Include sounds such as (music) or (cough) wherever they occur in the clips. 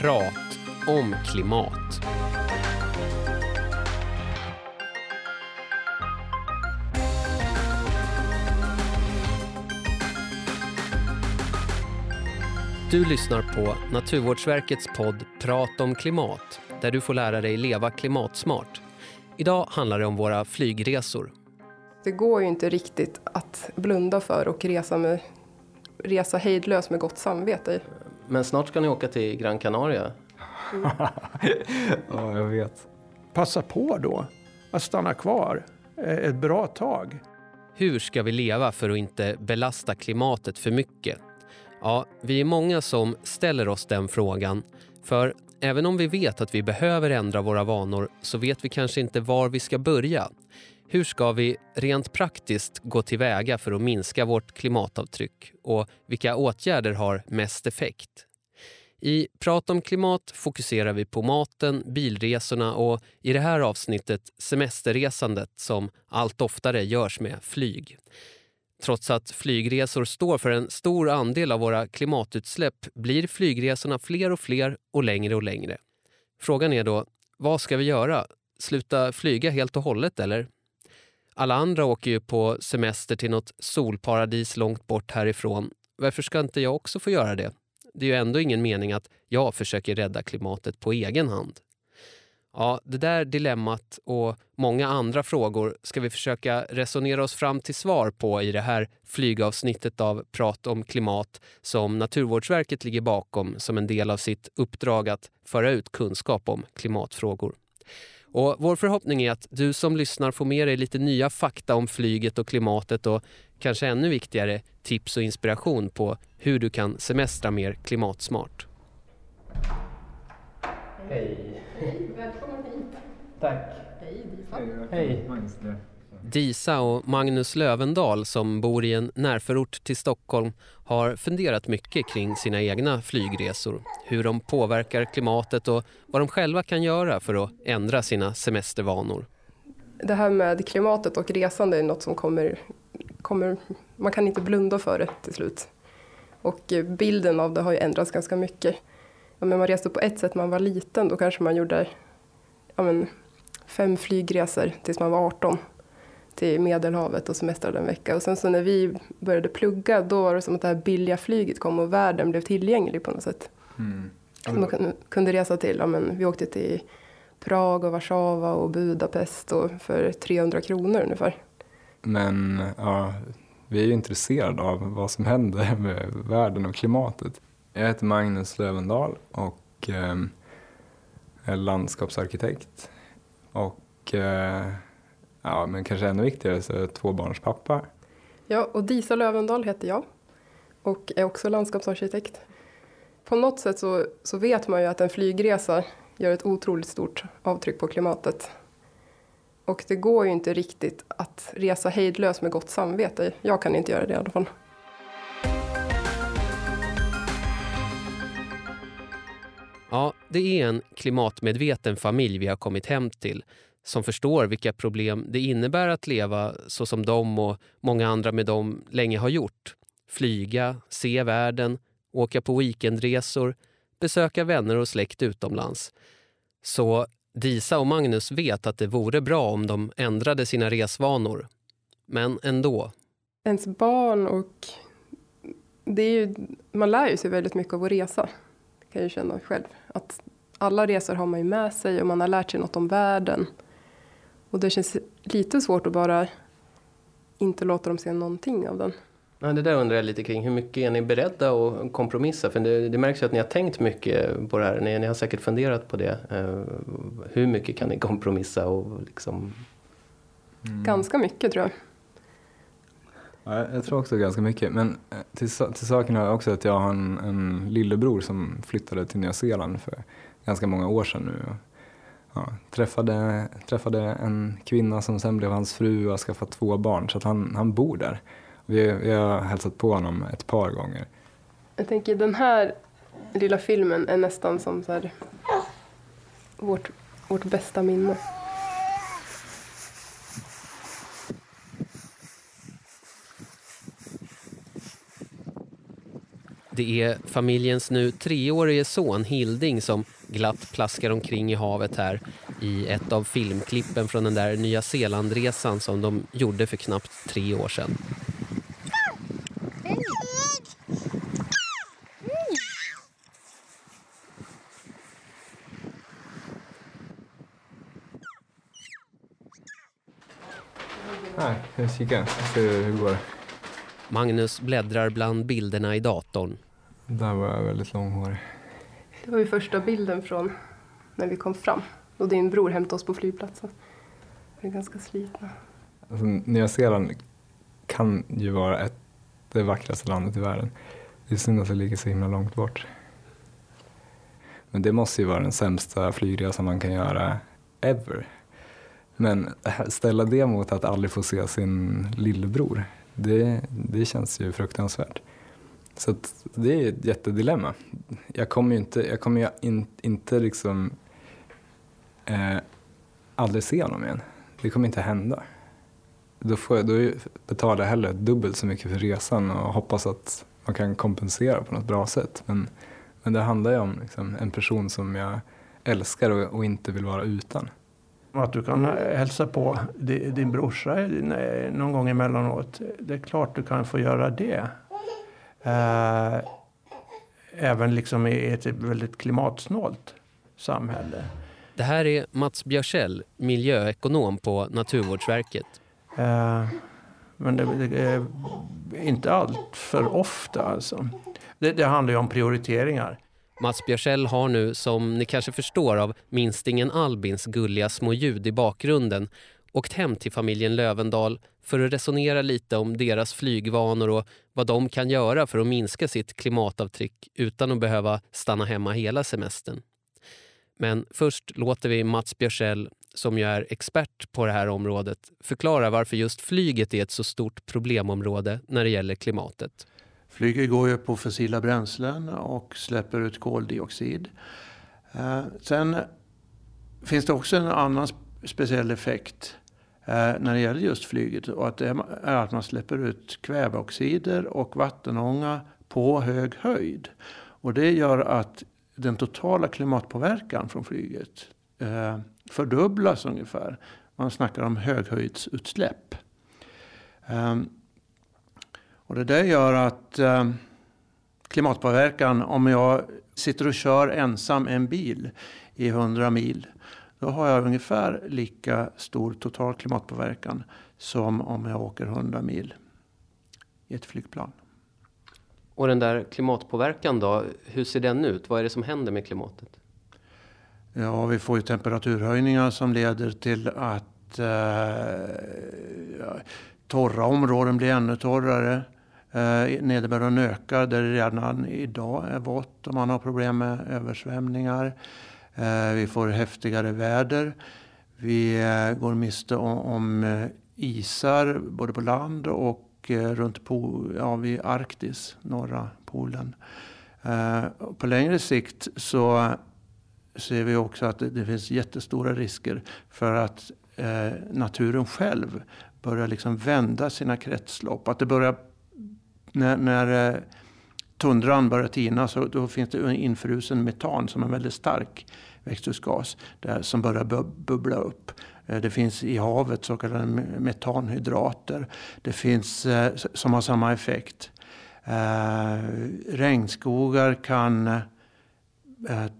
Prat om klimat. Du lyssnar på Naturvårdsverkets podd Prat om klimat där du får lära dig leva klimatsmart. Idag handlar det om våra flygresor. Det går ju inte riktigt att blunda för och resa, med, resa hejdlös med gott samvete. Men snart ska ni åka till Gran Canaria. (laughs) ja, jag vet. Passa på då att stanna kvar ett bra tag. Hur ska vi leva för att inte belasta klimatet för mycket? Ja, vi är många som ställer oss den frågan. För även om vi vet att vi behöver ändra våra vanor så vet vi kanske inte var vi ska börja. Hur ska vi rent praktiskt gå tillväga för att minska vårt klimatavtryck och vilka åtgärder har mest effekt? I Prat om klimat fokuserar vi på maten, bilresorna och i det här avsnittet semesterresandet som allt oftare görs med flyg. Trots att flygresor står för en stor andel av våra klimatutsläpp blir flygresorna fler och fler och längre och längre. Frågan är då, vad ska vi göra? Sluta flyga helt och hållet eller? Alla andra åker ju på semester till något solparadis långt bort härifrån. Varför ska inte jag också få göra det? Det är ju ändå ingen mening att jag försöker rädda klimatet på egen hand. Ja, det där dilemmat och många andra frågor ska vi försöka resonera oss fram till svar på i det här flygavsnittet av Prat om klimat som Naturvårdsverket ligger bakom som en del av sitt uppdrag att föra ut kunskap om klimatfrågor. Och vår förhoppning är att du som lyssnar får med dig lite nya fakta om flyget och klimatet och kanske ännu viktigare tips och inspiration på hur du kan semestra mer klimatsmart. Hej. Hej, välkommen hit. Tack. Hej, Disa. Hej. Disa och Magnus Lövendal som bor i en närförort till Stockholm har funderat mycket kring sina egna flygresor. Hur de påverkar klimatet och vad de själva kan göra för att ändra sina semestervanor. Det här med klimatet och resande är något som kommer, kommer... Man kan inte blunda för det till slut. Och bilden av det har ju ändrats ganska mycket. Ja, men man reste på ett sätt när man var liten. Då kanske man gjorde ja, men, fem flygresor tills man var 18 till Medelhavet och semestrade en vecka. Och sen så när vi började plugga då var det som att det här billiga flyget kom och världen blev tillgänglig på något sätt. Mm. man kunde resa till, ja, men, vi åkte till Prag och Warszawa och Budapest och för 300 kronor ungefär. Men ja, vi är ju intresserade av vad som händer (laughs) med världen och klimatet. Jag heter Magnus Lövendal och eh, är landskapsarkitekt. Och eh, ja, men kanske ännu viktigare så är jag tvåbarnspappa. Ja, och Disa Lövendal heter jag och är också landskapsarkitekt. På något sätt så, så vet man ju att en flygresa gör ett otroligt stort avtryck på klimatet. Och det går ju inte riktigt att resa hejdlös med gott samvete. Jag kan inte göra det i alla fall. Ja, det är en klimatmedveten familj vi har kommit hem till som förstår vilka problem det innebär att leva så som de och många andra med dem länge har gjort. Flyga, se världen, åka på weekendresor, besöka vänner och släkt utomlands. Så Disa och Magnus vet att det vore bra om de ändrade sina resvanor. Men ändå. Ens barn och... Det är ju, man lär ju sig väldigt mycket av att resa Det kan jag känna själv. Att alla resor har man ju med sig och man har lärt sig något om världen. Och det känns lite svårt att bara inte låta dem se någonting av den. Ja, det där undrar jag lite kring. Hur mycket är ni beredda att kompromissa? För det, det märks ju att ni har tänkt mycket på det här. Ni, ni har säkert funderat på det. Uh, hur mycket kan ni kompromissa? Och liksom... Mm. Ganska mycket tror jag. Ja, jag tror också ganska mycket. Men eh, till, till saken hör också att jag har en, en lillebror som flyttade till Nya Zeeland för ganska många år sedan nu. Ja, träffade, träffade en kvinna som sen blev hans fru och har skaffat två barn så att han, han bor där. Vi, vi har hälsat på honom ett par gånger. Jag tänker den här lilla filmen är nästan som så här, vårt, vårt bästa minne. Det är familjens nu treårige son Hilding som glatt plaskar omkring i havet här i ett av filmklippen från den där Nya Zeelandresan som de gjorde för knappt tre år sedan. Här, kika. Hur det går. Magnus bläddrar bland bilderna i datorn. Där var jag väldigt långhårig. Det var ju första bilden från när vi kom fram. Och din bror hämtade oss på flygplatsen. Vi är ganska slitna. Alltså, Nya Zeeland kan ju vara ett, det vackraste landet i världen. Det är synd att det ligger så himla långt bort. Men det måste ju vara den sämsta flygresan man kan göra ever. Men ställa det mot att aldrig få se sin lillebror, det, det känns ju fruktansvärt. Så att det är ett jättedilemma. Jag kommer ju inte, jag kommer ju in, inte liksom eh, aldrig se honom igen. Det kommer inte hända. Då, får jag, då betalar jag hellre dubbelt så mycket för resan och hoppas att man kan kompensera på något bra sätt. Men, men det handlar ju om liksom, en person som jag älskar och, och inte vill vara utan. Att du kan eh, hälsa på din brorsa någon gång emellanåt. Det är klart du kan få göra det. Eh, även liksom i ett väldigt klimatsnålt samhälle. Det här är Mats Björsell, miljöekonom på Naturvårdsverket. Eh, men det, det, är inte allt för ofta alltså. Det, det handlar ju om prioriteringar. Mats Björsell har nu, som ni kanske förstår av minstingen Albins gulliga små ljud i bakgrunden, åkt hem till familjen Lövendal för att resonera lite om deras flygvanor och vad de kan göra för att minska sitt klimatavtryck utan att behöva stanna hemma hela semestern. Men först låter vi Mats Björsell, som ju är expert på det här området, förklara varför just flyget är ett så stort problemområde när det gäller klimatet. Flyget går ju på fossila bränslen och släpper ut koldioxid. Eh, sen finns det också en annan speciell effekt Eh, när det gäller just flyget. Och att det är att man släpper ut kväveoxider och vattenånga på hög höjd. Och det gör att den totala klimatpåverkan från flyget eh, fördubblas ungefär. Man snackar om höghöjdsutsläpp. Eh, och det där gör att eh, klimatpåverkan, om jag sitter och kör ensam en bil i 100 mil, då har jag ungefär lika stor total klimatpåverkan som om jag åker 100 mil i ett flygplan. Och den där klimatpåverkan då, hur ser den ut? Vad är det som händer med klimatet? Ja, vi får ju temperaturhöjningar som leder till att eh, torra områden blir ännu torrare. Eh, nederbörden ökar där det redan idag är vått och man har problem med översvämningar. Eh, vi får häftigare väder. Vi eh, går miste om, om eh, isar både på land och runt pol, ja, vid Arktis, norra polen. På längre sikt så ser vi också att det, finns jättestora risker för att naturen själv börjar liksom vända sina kretslopp. Att det börjar när, när tundran börjar tina så då finns det infrusen metan som är en väldigt stark växthusgas där, som börjar bubbla upp. Eh, det finns i havet så kallade metanhydrater. Det finns eh, som har samma effekt. Eh, regnskogar kan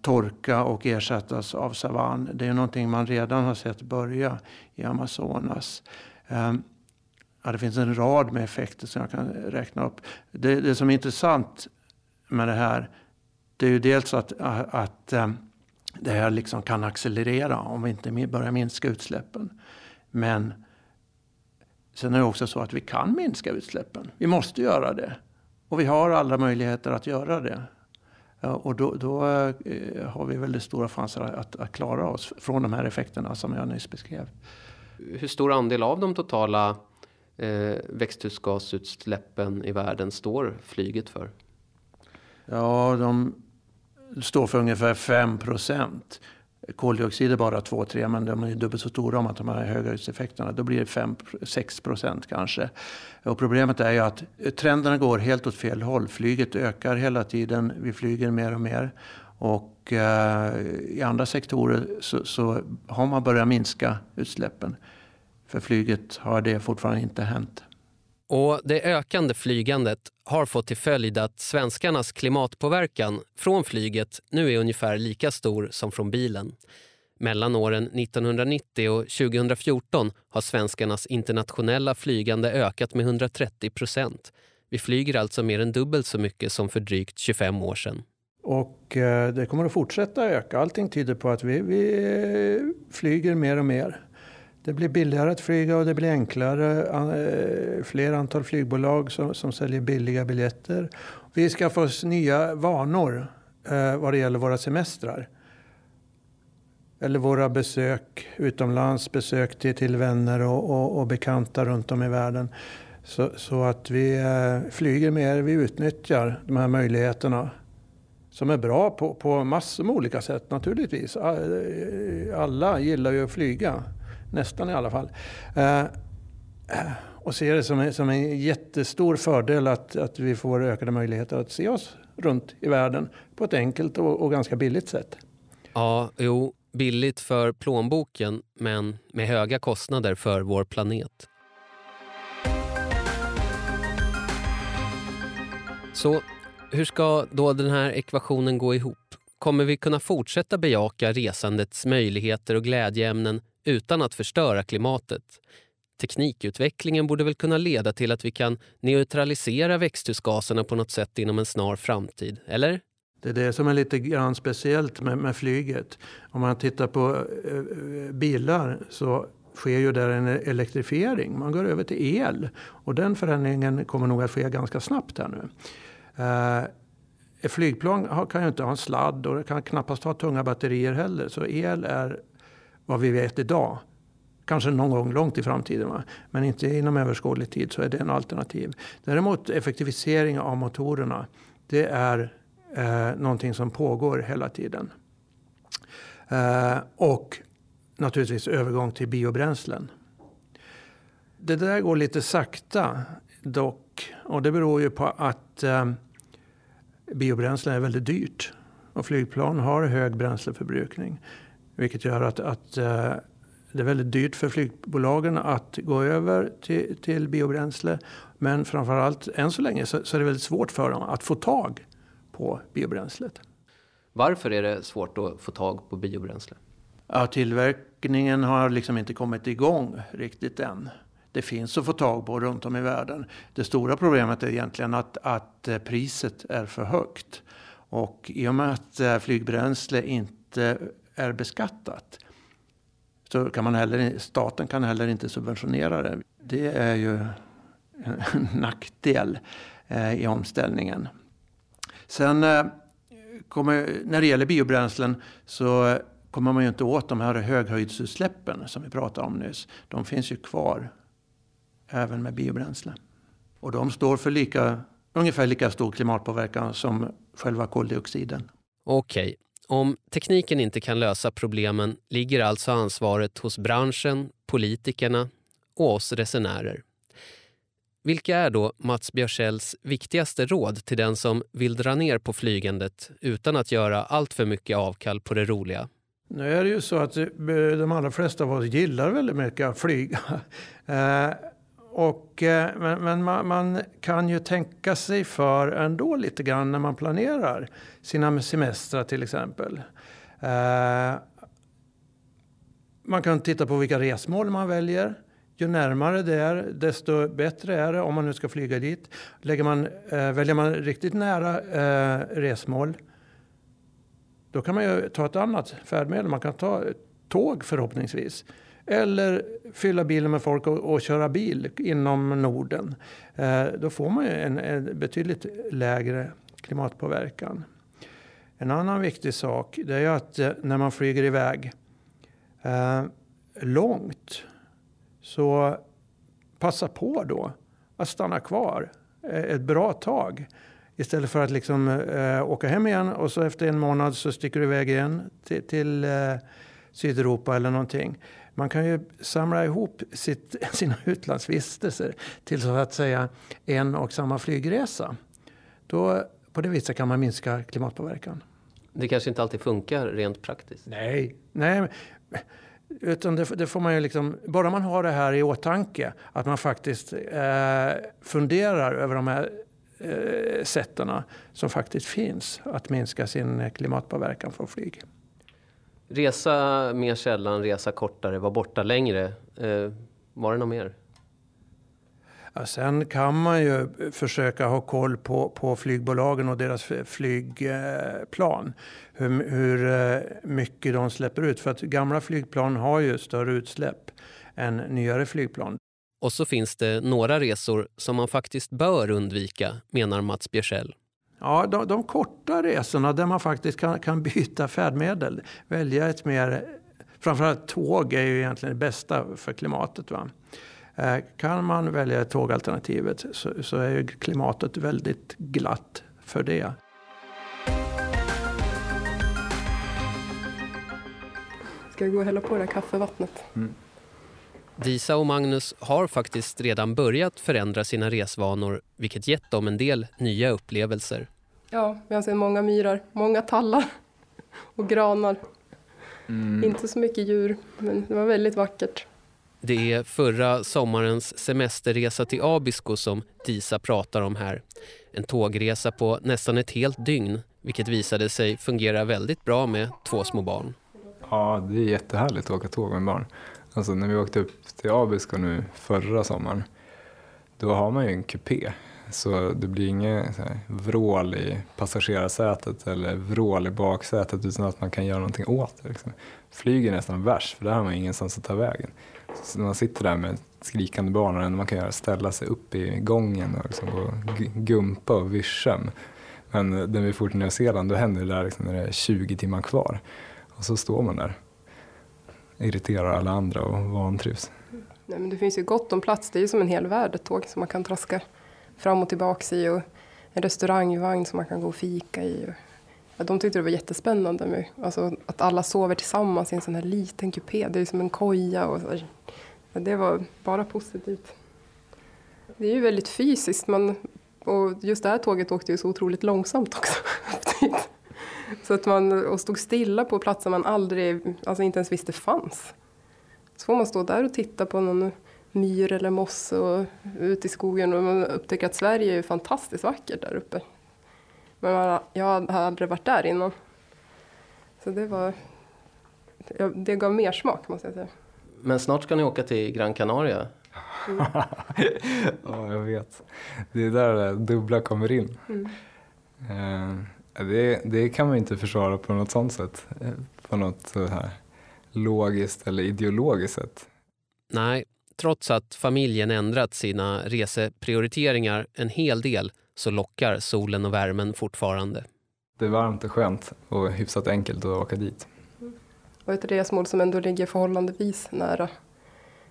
torka och ersättas av savann. Det är någonting man redan har sett börja i Amazonas. Ja, det finns en rad med effekter som jag kan räkna upp. Det, det som är intressant med det här det är ju dels att, att ehm, det här liksom kan accelerera om vi inte börjar minska utsläppen. Men sen är det också så att vi kan minska utsläppen. Vi måste göra det. Och vi har alla möjligheter att göra det. Och då, då eh, har vi väldigt stora chanser att, att, klara oss från de här effekterna som jag nyss beskrev. Hur stor andel av de totala eh, växthusgasutsläppen i världen står flyget för? Ja, de står för ungefär 5 procent. koldioxid är bara 2-3 men de är dubbelt så stora om att de har höghöjdseffekterna. Då blir det 5-6 procent kanske. Och problemet är ju att trenderna går helt åt fel håll. Flyget ökar hela tiden. Vi flyger mer och mer. Och eh, i andra sektorer så, så, har man börjat minska utsläppen. För flyget har det fortfarande inte hänt. Och det ökande flygandet har fått till följd att svenskarnas klimatpåverkan från flyget nu är ungefär lika stor som från bilen. Mellan åren 1990 och 2014 har svenskarnas internationella flygande ökat med 130 procent. Vi flyger alltså mer än dubbelt så mycket som för drygt 25 år sedan. Och eh, det kommer att fortsätta öka. Allting tyder på att vi, vi flyger mer och mer. Det blir billigare att flyga och det blir enklare. Eh, fler antal flygbolag som, som säljer billiga biljetter. Vi ska få oss nya vanor eh, vad det gäller våra semestrar. Eller våra besök utomlands, besök till, till vänner och, och, och bekanta runt om i världen. Så, så, att vi eh, flyger mer, vi utnyttjar de här möjligheterna som är bra på, på massor med olika sätt naturligtvis. Eh, alla gillar ju att flyga. Nästan i alla fall. Eh, och ser det som, som en jättestor fördel att, att vi får ökade möjligheter att se oss runt i världen på ett enkelt och, och ganska billigt sätt. Ja, jo, billigt för plånboken men med höga kostnader för vår planet. Så hur ska då den här ekvationen gå ihop? Kommer vi kunna fortsätta bejaka resandets möjligheter och glädjeämnen utan att förstöra klimatet. Teknikutvecklingen borde väl kunna leda till att vi kan neutralisera växthusgaserna på något sätt inom en snar framtid, eller? Det är det som är lite grann speciellt med, med flyget. Om man tittar på eh, bilar så sker ju där en elektrifiering. Man går över till el och den förändringen kommer nog att ske ganska snabbt här nu. Eh, ett flygplan kan ju inte ha en sladd och det kan knappast ha tunga batterier heller. Så el är vad vi vet idag. Kanske någon gång långt i framtiden, va? men inte inom överskådlig tid så är det en alternativ. Däremot effektivisering av motorerna, det är eh, någonting som pågår hela tiden. Eh, och naturligtvis övergång till biobränslen. Det där går lite sakta dock. Och det beror ju på att eh, biobränslen är väldigt dyrt. Och flygplan har hög bränsleförbrukning. Vilket gör att, att eh, det är väldigt dyrt för flygbolagen att gå över till, till biobränsle. Men framförallt än så länge så, så, är det väldigt svårt för dem att få tag på biobränslet. Varför är det svårt att få tag på biobränsle? Ja, tillverkningen har liksom inte kommit igång riktigt än. Det finns att få tag på runt om i världen. Det stora problemet är egentligen att, att eh, priset är för högt. Och i och med att eh, flygbränsle inte är beskattat så kan man heller, staten kan heller inte subventionera det. Det är ju en (laughs) nackdel eh, i omställningen. Sen eh, kommer, när det gäller biobränslen så kommer man ju inte åt de här höghöjdsutsläppen som vi pratade om nyss. De finns ju kvar även med biobränsle. Och de står för lika, ungefär lika stor klimatpåverkan som själva koldioxiden. Okej, om tekniken inte kan lösa problemen ligger alltså ansvaret hos branschen, politikerna och oss resenärer. Vilka är då Mats Björsells viktigaste råd till den som vill dra ner på flygandet utan att göra allt för mycket avkall på det roliga? Nu är det ju så att eh, de allra flesta av oss gillar väldigt mycket att flyga. (laughs) Eh, och, eh, men, men man, man, kan ju tänka sig för ändå lite grann när man planerar sina semestrar till exempel. Eh, man kan titta på vilka resmål man väljer. Ju närmare det är, desto bättre är det om man nu ska flyga dit. Lägger man, eh, väljer man riktigt nära eh, resmål, då kan man ju ta ett annat färdmedel. Man kan ta tåg förhoppningsvis. Eller fylla bilen med folk och, och köra bil inom Norden. Eh, då får man en, en, betydligt lägre klimatpåverkan. En annan viktig sak det är att eh, när man flyger iväg eh, långt så passa på då att stanna kvar ett bra tag Istället för att liksom, eh, åka hem igen och så efter en månad så sticker du iväg igen till, till eh, Sydeuropa eller någonting. Man kan ju samla ihop sitt, (laughs) sina utlandsvistelser till så att säga en och samma flygresa. Då, på det viset kan man minska klimatpåverkan. Det kanske inte alltid funkar rent praktiskt? Nej, nej utan det, det, får man ju liksom, bara man har det här i åtanke, att man faktiskt eh, funderar över de här eh, sätten som faktiskt finns att minska sin klimatpåverkan från flyg. Resa mer sällan, resa kortare, vara borta längre. Eh, var det något mer? Ja, sen kan man ju försöka ha koll på, på flygbolagen och deras flygplan. Hur, hur eh, mycket de släpper ut. För att gamla flygplan har ju större utsläpp än nyare flygplan. Och så finns det några resor som man faktiskt bör undvika, menar Mats Björsell. Ja, de, de korta resorna där man faktiskt kan, kan byta färdmedel. Välja ett mer... Framförallt tåg är ju egentligen det bästa för klimatet. Va? Eh, kan man välja tågalternativet så, så är ju klimatet väldigt glatt för det. Ska jag gå och hälla på det här kaffevattnet? Mm. Disa och Magnus har faktiskt redan börjat förändra sina resvanor vilket gett dem en del nya upplevelser. Ja, vi har sett många myrar, många tallar (laughs) och granar. Mm. Inte så mycket djur, men det var väldigt vackert. Det är förra sommarens semesterresa till Abisko som Disa pratar om här. En tågresa på nästan ett helt dygn, vilket visade sig fungera väldigt bra med två små barn. Ja, det är jättehärligt att åka tåg med barn. Alltså när vi åkte upp till Abisko nu förra sommaren, då har man ju en kupé. Så det blir inget så här, vrål i passagerarsätet eller vrål i baksätet utan att man kan göra någonting åt det. Liksom. Flyg är nästan värst för där har man ingenstans att ta vägen. Så man sitter där med skrikande barn och det man kan göra är ställa sig upp i gången och liksom gå gumpa och vischa. Men när vi for till Nya Zeeland då händer det där liksom när det är 20 timmar kvar. Och så står man där, irriterar alla andra och vantrivs. Nej, men det finns ju gott om plats, det är ju som en hel värld ett tåg som man kan traska fram och tillbaka i och en restaurangvagn som man kan gå och fika i. Ja, de tyckte det var jättespännande med, alltså, att alla sover tillsammans i en sån här liten kupé. Det är som en koja. Och så. Ja, det var bara positivt. Det är ju väldigt fysiskt. Man, och just det här tåget åkte ju så otroligt långsamt också. (laughs) Typ så att man och stod stilla på platser man aldrig, alltså inte ens visste fanns. Så får man stå där och titta på någon myr eller mosse och ut i skogen och man upptäcker att Sverige är fantastiskt vackert där uppe. Men man, jag har aldrig varit där innan. Så det var, det gav mer smak måste jag säga. Men snart ska ni åka till Gran Canaria. Mm. (laughs) ja, jag vet. Det är där det dubbla kommer in. Mm. Uh, det, det, kan man inte försvara på något sånt sätt. På något så här logiskt eller ideologiskt sätt. Nej, trots att familjen ändrat sina reseprioriteringar en hel del så lockar solen och värmen fortfarande. Det är varmt och skönt och hyfsat enkelt att åka dit. Och ett resmål som ändå ligger förhållandevis nära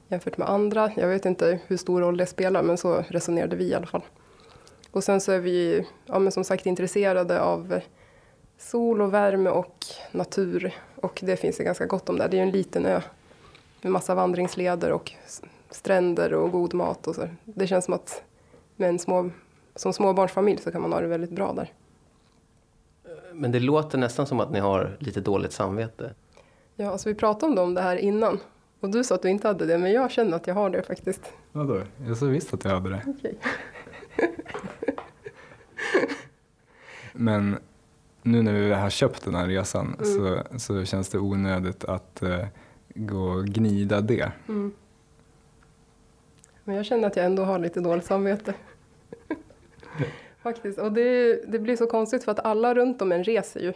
jämfört med andra. Jag vet inte hur stor roll det spelar men så resonerade vi i alla fall. Och sen så är vi ja, men som sagt intresserade av sol och värme och natur. Och det finns det ganska gott om där. Det är en liten ö med massa vandringsleder och stränder och god mat. Och så. Det känns som att med en små, som småbarnsfamilj så kan man ha det väldigt bra där. Men det låter nästan som att ni har lite dåligt samvete. Ja, alltså vi pratade om det här innan. Och du sa att du inte hade det, men jag känner att jag har det faktiskt. Vadå? Jag sa visst att jag hade det. Okay. Men nu när vi har köpt den här resan mm. så, så känns det onödigt att uh, gå och gnida det. Mm. Men jag känner att jag ändå har lite dåligt samvete. (laughs) Faktiskt. Och det, det, blir så konstigt för att alla runt om en reser ju.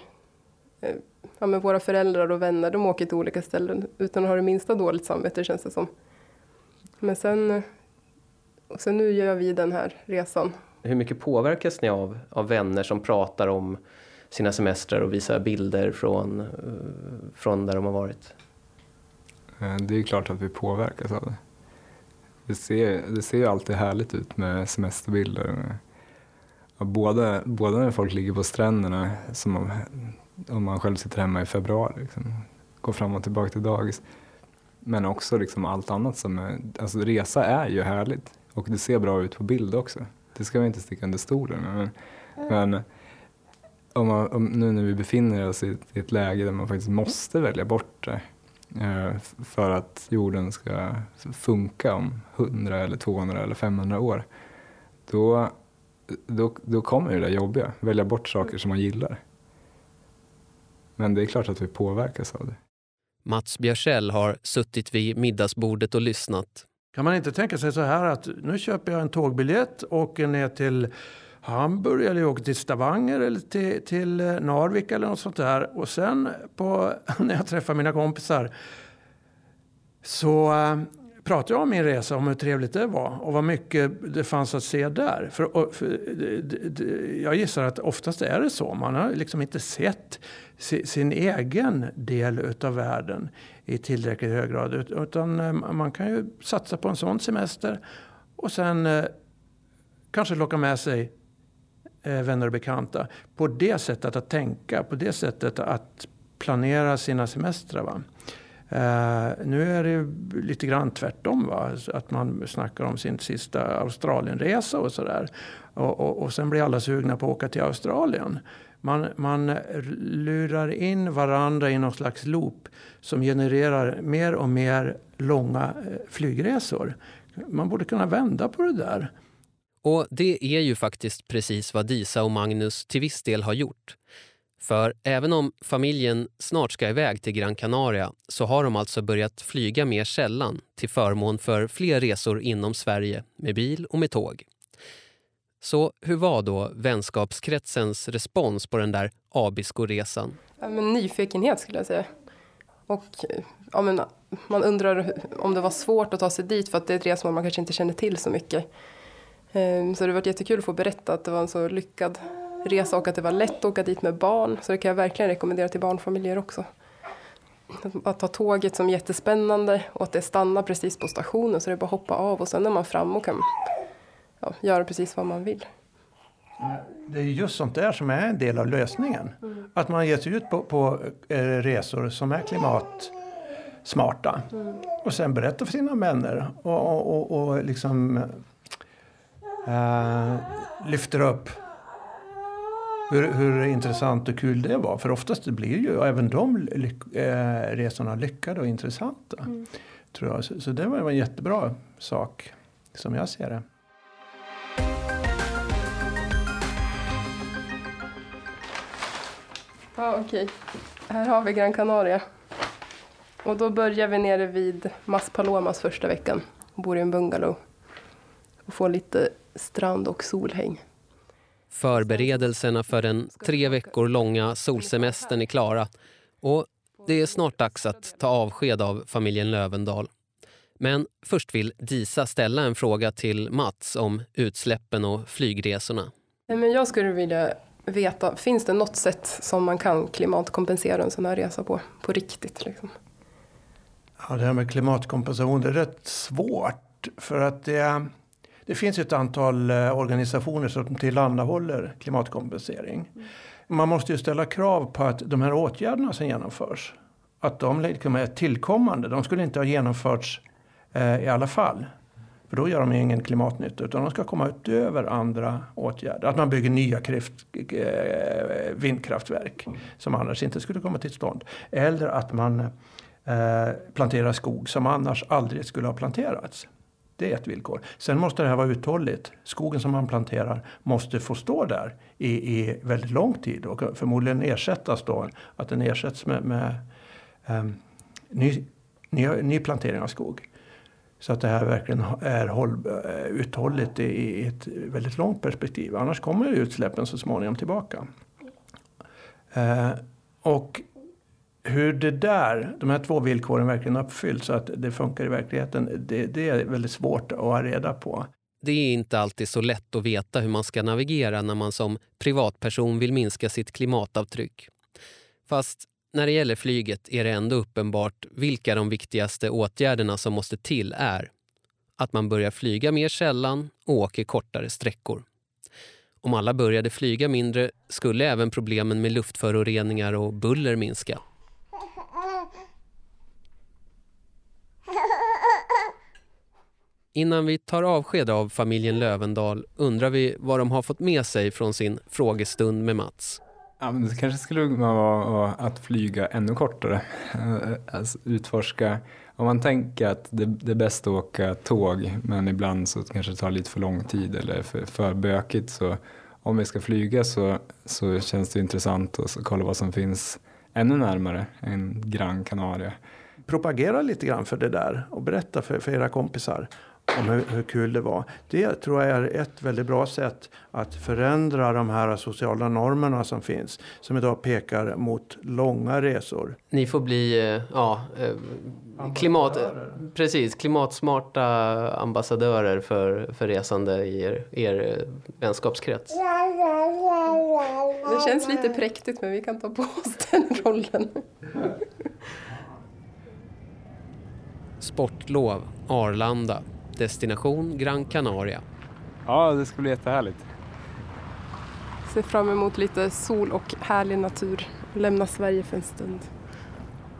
Eh, ja, men våra föräldrar och vänner de åker till olika ställen utan att ha det minsta dåligt samvete känns det som. Men sen, och sen nu gör vi den här resan. Hur mycket påverkas ni av, av vänner som pratar om sina semestrar och visar bilder från, eh, från där de har varit? Eh, det är klart att vi påverkas av det. Det ser, det ser ju alltid härligt ut med semesterbilder. både, både när folk ligger på stränderna, som om, om man själv sitter hemma i februari, liksom, går fram och tillbaka till dagis. Men också liksom allt annat som är, alltså resa är ju härligt och det ser bra ut på bild också. Det ska vi inte sticka under stolen men, men om man, om, nu när vi befinner oss i, i, ett läge där man faktiskt måste välja bort det eh, för att jorden ska funka om 100 eller 200 eller 500 år. Då, då, då kommer det där jobbiga, välja bort saker som man gillar. Men det är klart att vi påverkas av det. Mats Björsell har suttit vid middagsbordet och lyssnat. Kan man inte tänka sig så här att nu köper jag en tågbiljett och åker ner till Hamburg eller jag åker till Stavanger eller till, till eh, Narvik eller något sånt där. Och sen på, (laughs) när jag träffar mina kompisar så äh, pratar jag om min resa, om hur trevligt det var och vad mycket det fanns att se där. För, för jag gissar att oftast är det så. Man har liksom inte sett sin egen del av världen i tillräckligt hög grad. Utan eh, man kan ju satsa på en sån semester och sen eh, kanske locka med sig eh, vänner och bekanta. På det sättet att tänka, på det sättet att planera sina semestrar. Va? Uh, nu är det lite grann tvärtom. Va? Att man snackar om sin sista Australienresa och sådär. Och, och, och sen blir alla sugna på att åka till Australien. Man, man lurar in varandra i någon slags loop som genererar mer och mer långa eh, flygresor. Man borde kunna vända på det där. Och det är ju faktiskt precis vad Disa och Magnus till viss del har gjort. För även om familjen snart ska iväg till Gran Canaria så har de alltså börjat flyga mer sällan till förmån för fler resor inom Sverige med bil och med tåg. Så hur var då vänskapskretsens respons på den där Abisko-resan? Ja, men nyfikenhet skulle jag säga. Och ja, men, man undrar om det var svårt att ta sig dit för att det är ett resmål man kanske inte känner till så mycket. Ehm, så det var jättekul att få berätta att det var en så lyckad resa och att det var lätt att åka dit med barn. Så det kan jag verkligen rekommendera till barnfamiljer också. Att ta tåget som jättespännande och att det stannar precis på stationen så det är bara att hoppa av och sen är man framme och kan ja, göra precis vad man vill. Det är just sånt där som är en del av lösningen. Mm. Att man ger sig ut på, på eh, resor som är klimatsmarta. Mm. Och sen berätta för sina vänner och, och, och, och liksom äh, lyfter upp hur, hur, intressant och kul det var. För oftast blir ju även de lyck, äh, resorna lyckade och intressanta. Mm. Tror jag. Så, så det var en jättebra sak som jag ser det. Ja, okej. Här har vi Gran Canaria. Och då börjar vi nere vid Maspalomas första veckan. Och bor i en bungalow. Och får lite strand och solhäng. Förberedelserna för den tre veckor långa solsemestern är klara. Och det är snart dags att ta avsked av familjen Lövendal. Men först vill Disa ställa en fråga till Mats om utsläppen och flygresorna. Men jag skulle vilja veta, finns det något sätt som man kan klimatkompensera en sån här resa på, på riktigt? Liksom? Ja, det här med klimatkompensation det är rätt svårt. För att det, det finns ett antal eh, organisationer som tillhandahåller klimatkompensering. Mm. Man måste ju ställa krav på att de här åtgärderna som genomförs, att de liksom är tillkommande. De skulle inte ha genomförts eh, i alla fall. För då gör de ingen klimatnytta utan de ska komma utöver andra åtgärder. Att man bygger nya kraft, eh, vindkraftverk som annars inte skulle komma till stånd. Eller att man eh, planterar skog som annars aldrig skulle ha planterats. Det är ett villkor. Sen måste det här vara uthålligt. Skogen som man planterar måste få stå där i, i väldigt lång tid och förmodligen ersättas då. Att den ersätts med, med um, ny, ny, ny plantering av skog. Så att det här verkligen är håll, eh, uthålligt i ett väldigt långt perspektiv. Annars kommer utsläppen så småningom tillbaka. Eh, och hur det där, de här två villkoren verkligen uppfylls så att det funkar i verkligheten, det, det är väldigt svårt att ha reda på. Det är inte alltid så lätt att veta hur man ska navigera när man som privatperson vill minska sitt klimatavtryck. Fast när det gäller flyget är det ändå uppenbart vilka de viktigaste åtgärderna som måste till är. Att man börjar flyga mer sällan och åker kortare sträckor. Om alla började flyga mindre skulle även problemen med luftföroreningar och buller minska. Innan vi tar avsked av familjen Lövendal undrar vi vad de har fått med sig från sin frågestund med Mats. Ja, men det kanske skulle vara att flyga ännu kortare. Eh, alltså utforska, om man tänker att det, det är bäst att åka tåg men ibland så kanske det tar lite för lång tid eller för, för bökigt så om vi ska flyga så, så känns det intressant att kolla vad som finns ännu närmare än Gran Canaria. Propagera lite grann för det där och berätta för, för era kompisar om hur, hur, kul det var. Det tror jag är ett väldigt bra sätt att förändra de här sociala normerna som finns. Som idag pekar mot långa resor. Ni får bli eh, ja, eh, klimat, precis, klimatsmarta ambassadörer för, för resande i er, er eh, vänskapskrets. Det känns lite präktigt men vi kan ta på oss den rollen. Sportlov, Arlanda. Destination Gran Canaria. Ja, det ska bli jättehärligt. Ser fram emot lite sol och härlig natur. Lämna Sverige för en stund.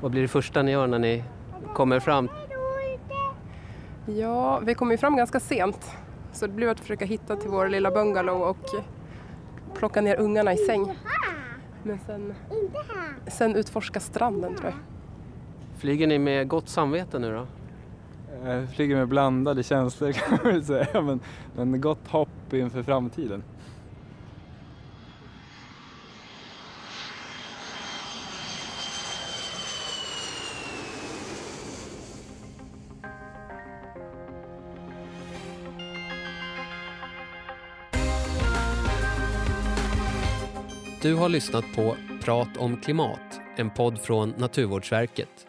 Vad blir det första ni gör när ni kommer fram? Ja, vi kommer ju fram ganska sent. Så det blir att försöka hitta till vår lilla bungalow och plocka ner ungarna i säng. Men sen, sen utforska stranden tror jag. Flyger ni med gott samvete nu då? Eh, Jag flyger med blandade känslor (laughs) kan man väl säga, men, men gott hopp inför framtiden. Du har lyssnat på Prat om klimat, en podd från Naturvårdsverket.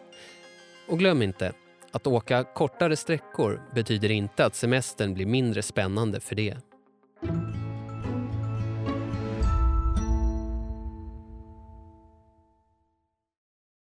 Och glöm inte, att åka kortare sträckor betyder inte att semestern blir mindre spännande för det.